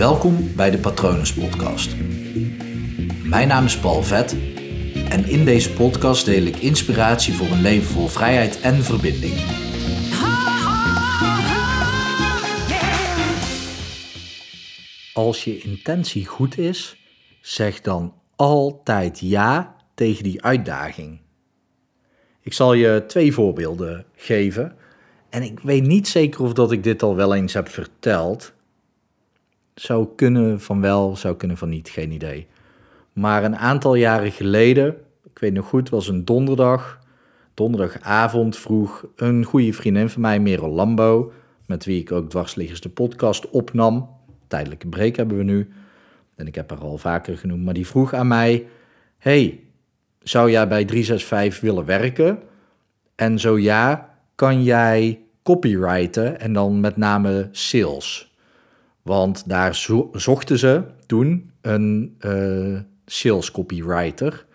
Welkom bij de Patronus Podcast. Mijn naam is Paul Vet en in deze podcast deel ik inspiratie voor een leven vol vrijheid en verbinding. Als je intentie goed is, zeg dan altijd ja tegen die uitdaging. Ik zal je twee voorbeelden geven. En ik weet niet zeker of dat ik dit al wel eens heb verteld. Zou kunnen van wel, zou kunnen van niet, geen idee. Maar een aantal jaren geleden, ik weet nog goed, was een donderdag. Donderdagavond vroeg een goede vriendin van mij, Merel Lambo, met wie ik ook dwarsliggers de podcast opnam. Tijdelijke break hebben we nu. En ik heb haar al vaker genoemd, maar die vroeg aan mij: Hey, zou jij bij 365 willen werken? En zo ja, kan jij copywriten en dan met name sales? Want daar zochten ze toen een uh, sales copywriter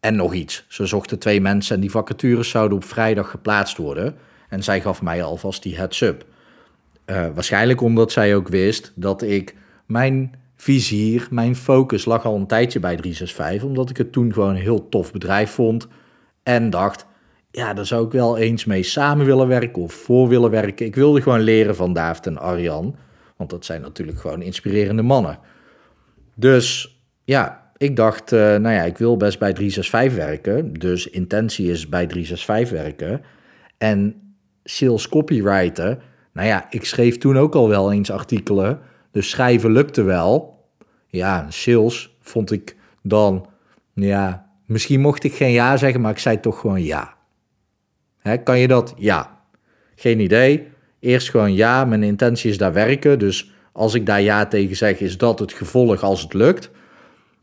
en nog iets. Ze zochten twee mensen en die vacatures zouden op vrijdag geplaatst worden. En zij gaf mij alvast die heads-up. Uh, waarschijnlijk omdat zij ook wist dat ik mijn vizier, mijn focus lag al een tijdje bij 365, omdat ik het toen gewoon een heel tof bedrijf vond. En dacht, ja, daar zou ik wel eens mee samen willen werken of voor willen werken. Ik wilde gewoon leren van David en Arjan, want dat zijn natuurlijk gewoon inspirerende mannen. Dus ja, ik dacht, uh, nou ja, ik wil best bij 365 werken. Dus intentie is bij 365 werken. En sales copywriter, nou ja, ik schreef toen ook al wel eens artikelen dus schrijven lukte wel. Ja, sales vond ik dan, ja, misschien mocht ik geen ja zeggen, maar ik zei toch gewoon ja. Hè, kan je dat? Ja. Geen idee. Eerst gewoon ja, mijn intentie is daar werken. Dus als ik daar ja tegen zeg, is dat het gevolg als het lukt.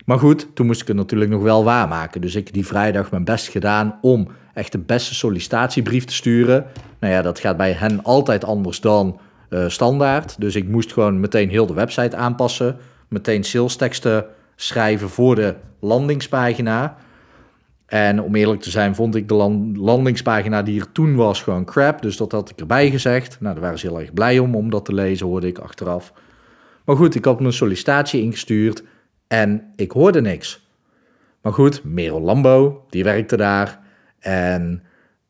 Maar goed, toen moest ik het natuurlijk nog wel waarmaken. Dus ik die vrijdag mijn best gedaan om echt de beste sollicitatiebrief te sturen. Nou ja, dat gaat bij hen altijd anders dan uh, standaard. Dus ik moest gewoon meteen heel de website aanpassen. Meteen sales teksten schrijven voor de landingspagina. En om eerlijk te zijn, vond ik de landingspagina die er toen was gewoon crap. Dus dat had ik erbij gezegd. Nou, daar waren ze heel erg blij om, om dat te lezen, hoorde ik achteraf. Maar goed, ik had mijn sollicitatie ingestuurd en ik hoorde niks. Maar goed, Merel Lambo, die werkte daar. En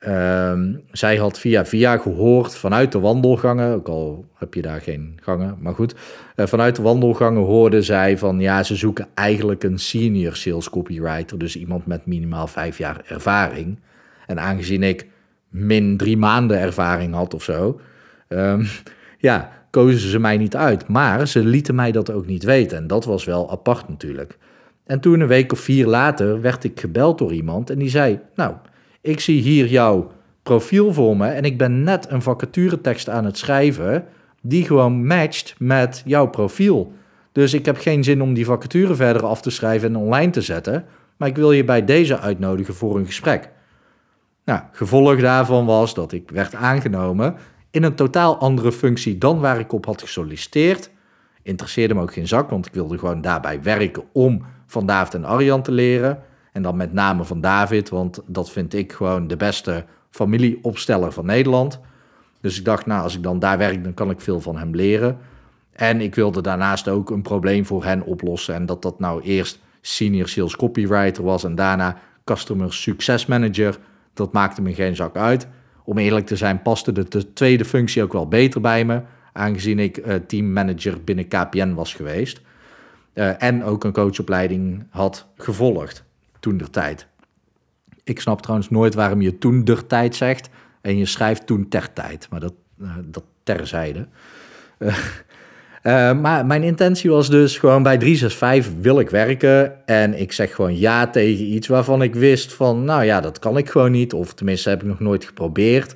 Ehm, zij had via via gehoord vanuit de wandelgangen, ook al heb je daar geen gangen, maar goed. Uh, vanuit de wandelgangen hoorde zij van ja, ze zoeken eigenlijk een senior sales copywriter, dus iemand met minimaal vijf jaar ervaring. En aangezien ik min drie maanden ervaring had of zo, um, ja, kozen ze mij niet uit. Maar ze lieten mij dat ook niet weten en dat was wel apart natuurlijk. En toen een week of vier later werd ik gebeld door iemand en die zei, nou ik zie hier jouw profiel voor me en ik ben net een vacaturetekst aan het schrijven die gewoon matcht met jouw profiel. Dus ik heb geen zin om die vacature verder af te schrijven en online te zetten, maar ik wil je bij deze uitnodigen voor een gesprek. Nou, gevolg daarvan was dat ik werd aangenomen in een totaal andere functie dan waar ik op had gesolliciteerd. Interesseerde me ook geen zak, want ik wilde gewoon daarbij werken om van David en Arjan te leren. En dan met name van David, want dat vind ik gewoon de beste familieopsteller van Nederland. Dus ik dacht, nou, als ik dan daar werk, dan kan ik veel van hem leren. En ik wilde daarnaast ook een probleem voor hen oplossen. En dat dat nou eerst senior sales copywriter was en daarna customer success manager. Dat maakte me geen zak uit. Om eerlijk te zijn, paste de tweede functie ook wel beter bij me. Aangezien ik uh, teammanager binnen KPN was geweest. Uh, en ook een coachopleiding had gevolgd toen der tijd. Ik snap trouwens nooit waarom je toen der tijd zegt en je schrijft toen ter tijd, maar dat, uh, dat terzijde. Uh, uh, maar mijn intentie was dus gewoon bij 365 wil ik werken en ik zeg gewoon ja tegen iets waarvan ik wist van nou ja, dat kan ik gewoon niet of tenminste heb ik nog nooit geprobeerd.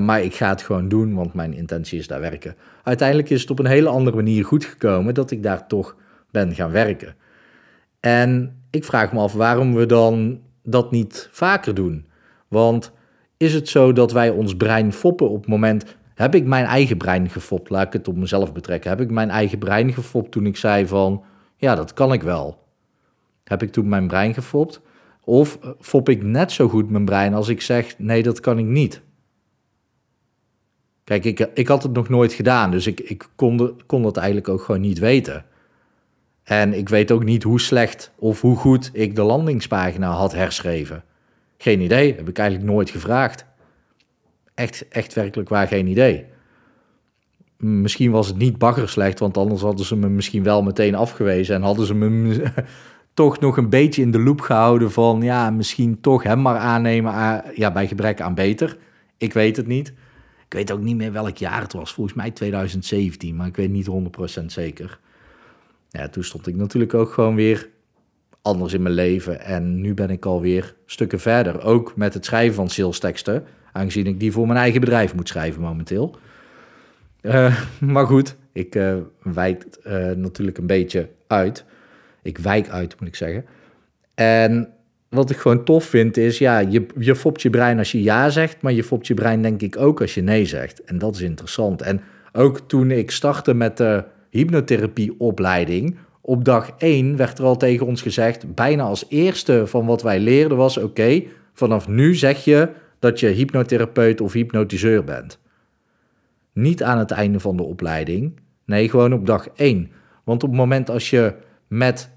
maar ik ga het gewoon doen, want mijn intentie is daar werken. Uiteindelijk is het op een hele andere manier goed gekomen dat ik daar toch ben gaan werken. En ik vraag me af waarom we dan dat niet vaker doen. Want is het zo dat wij ons brein foppen op het moment. Heb ik mijn eigen brein gefopt? Laat ik het op mezelf betrekken. Heb ik mijn eigen brein gefopt toen ik zei van. Ja, dat kan ik wel. Heb ik toen mijn brein gefopt? Of fop ik net zo goed mijn brein als ik zeg: nee, dat kan ik niet? Kijk, ik, ik had het nog nooit gedaan, dus ik, ik kon, kon dat eigenlijk ook gewoon niet weten. En ik weet ook niet hoe slecht of hoe goed ik de landingspagina had herschreven. Geen idee, heb ik eigenlijk nooit gevraagd. Echt, echt werkelijk waar geen idee. Misschien was het niet bagger slecht, want anders hadden ze me misschien wel meteen afgewezen en hadden ze me toch nog een beetje in de loop gehouden van ja, misschien toch hem maar aannemen ja, bij gebrek aan beter. Ik weet het niet. Ik weet ook niet meer welk jaar het was. Volgens mij 2017, maar ik weet niet 100% zeker. Ja, toen stond ik natuurlijk ook gewoon weer anders in mijn leven. En nu ben ik alweer stukken verder. Ook met het schrijven van salesteksten. Aangezien ik die voor mijn eigen bedrijf moet schrijven momenteel. Uh, maar goed, ik uh, wijk uh, natuurlijk een beetje uit. Ik wijk uit, moet ik zeggen. En wat ik gewoon tof vind is, ja, je, je fopt je brein als je ja zegt, maar je fopt je brein denk ik ook als je nee zegt. En dat is interessant. En ook toen ik startte met de hypnotherapieopleiding, op dag 1 werd er al tegen ons gezegd, bijna als eerste van wat wij leerden was, oké, vanaf nu zeg je dat je hypnotherapeut of hypnotiseur bent. Niet aan het einde van de opleiding, nee, gewoon op dag 1. Want op het moment als je met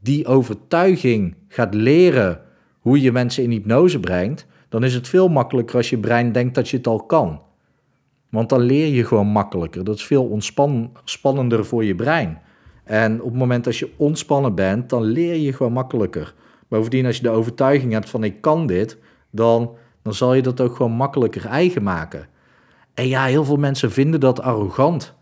die overtuiging gaat leren hoe je mensen in hypnose brengt, dan is het veel makkelijker als je brein denkt dat je het al kan. Want dan leer je gewoon makkelijker. Dat is veel ontspannender voor je brein. En op het moment dat je ontspannen bent, dan leer je gewoon makkelijker. Bovendien, als je de overtuiging hebt van ik kan dit, dan, dan zal je dat ook gewoon makkelijker eigen maken. En ja, heel veel mensen vinden dat arrogant.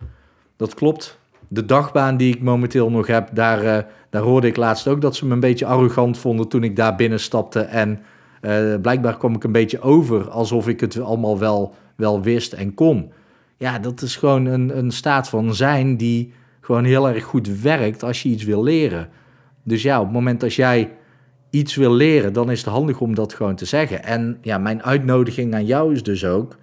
Dat klopt. De dagbaan die ik momenteel nog heb, daar, uh, daar hoorde ik laatst ook dat ze me een beetje arrogant vonden toen ik daar binnenstapte. En uh, blijkbaar kwam ik een beetje over alsof ik het allemaal wel, wel wist en kon. Ja, dat is gewoon een, een staat van zijn die gewoon heel erg goed werkt als je iets wil leren. Dus ja, op het moment dat jij iets wil leren, dan is het handig om dat gewoon te zeggen. En ja, mijn uitnodiging aan jou is dus ook.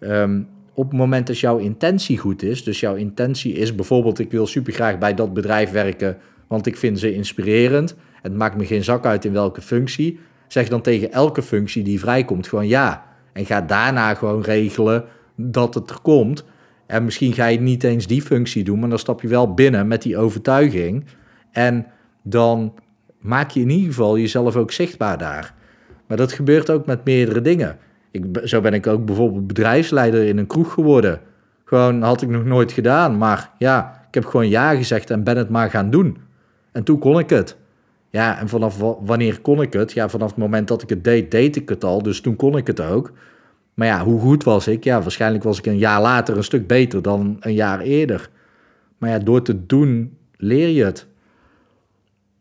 Um, op het moment dat jouw intentie goed is, dus jouw intentie is bijvoorbeeld: ik wil supergraag bij dat bedrijf werken, want ik vind ze inspirerend. Het maakt me geen zak uit in welke functie. Zeg dan tegen elke functie die vrijkomt gewoon ja. En ga daarna gewoon regelen dat het er komt. En misschien ga je niet eens die functie doen, maar dan stap je wel binnen met die overtuiging. En dan maak je in ieder geval jezelf ook zichtbaar daar. Maar dat gebeurt ook met meerdere dingen. Ik, zo ben ik ook bijvoorbeeld bedrijfsleider in een kroeg geworden. Gewoon had ik nog nooit gedaan, maar ja, ik heb gewoon ja gezegd en ben het maar gaan doen. En toen kon ik het. Ja, en vanaf wanneer kon ik het? Ja, vanaf het moment dat ik het deed, deed ik het al, dus toen kon ik het ook. Maar ja, hoe goed was ik? Ja, waarschijnlijk was ik een jaar later een stuk beter dan een jaar eerder. Maar ja, door te doen leer je het.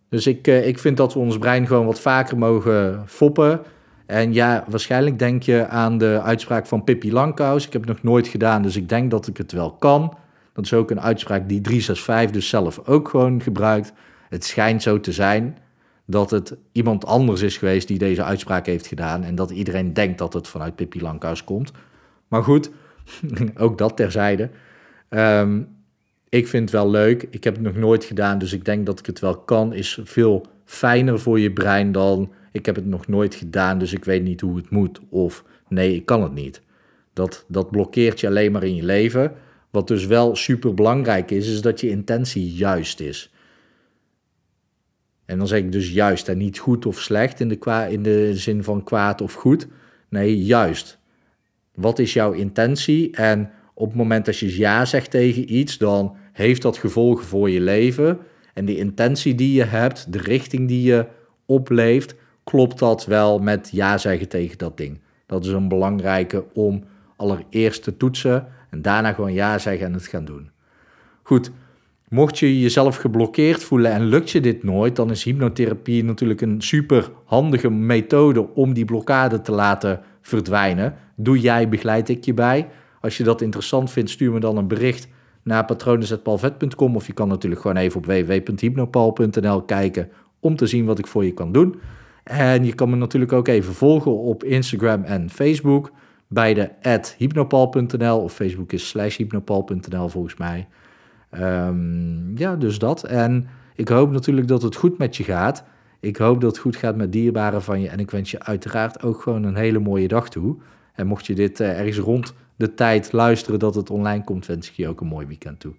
Dus ik, eh, ik vind dat we ons brein gewoon wat vaker mogen foppen. En ja, waarschijnlijk denk je aan de uitspraak van Pippi Langkous. Ik heb het nog nooit gedaan, dus ik denk dat ik het wel kan. Dat is ook een uitspraak die 365 dus zelf ook gewoon gebruikt. Het schijnt zo te zijn dat het iemand anders is geweest die deze uitspraak heeft gedaan. En dat iedereen denkt dat het vanuit Pippi Langkous komt. Maar goed, ook dat terzijde. Um, ik vind het wel leuk. Ik heb het nog nooit gedaan, dus ik denk dat ik het wel kan. Is veel fijner voor je brein dan ik heb het nog nooit gedaan, dus ik weet niet hoe het moet. Of nee, ik kan het niet. Dat, dat blokkeert je alleen maar in je leven. Wat dus wel super belangrijk is, is dat je intentie juist is. En dan zeg ik dus juist en niet goed of slecht in de, in de zin van kwaad of goed. Nee, juist. Wat is jouw intentie? En op het moment dat je ja zegt tegen iets, dan heeft dat gevolgen voor je leven. En die intentie die je hebt, de richting die je opleeft, klopt dat wel met ja zeggen tegen dat ding. Dat is een belangrijke om allereerst te toetsen en daarna gewoon ja zeggen en het gaan doen. Goed, mocht je jezelf geblokkeerd voelen en lukt je dit nooit, dan is hypnotherapie natuurlijk een super handige methode om die blokkade te laten verdwijnen. Doe jij, begeleid ik je bij. Als je dat interessant vindt, stuur me dan een bericht naar patronen.palvet.com of je kan natuurlijk gewoon even op www.hypnopal.nl kijken om te zien wat ik voor je kan doen. En je kan me natuurlijk ook even volgen op Instagram en Facebook. Beide at hypnopal.nl of Facebook is slash hypnopal.nl volgens mij. Um, ja, dus dat. En ik hoop natuurlijk dat het goed met je gaat. Ik hoop dat het goed gaat met dierbaren van je. En ik wens je uiteraard ook gewoon een hele mooie dag toe. En mocht je dit uh, ergens rond de tijd luisteren dat het online komt, wens ik je ook een mooi weekend toe.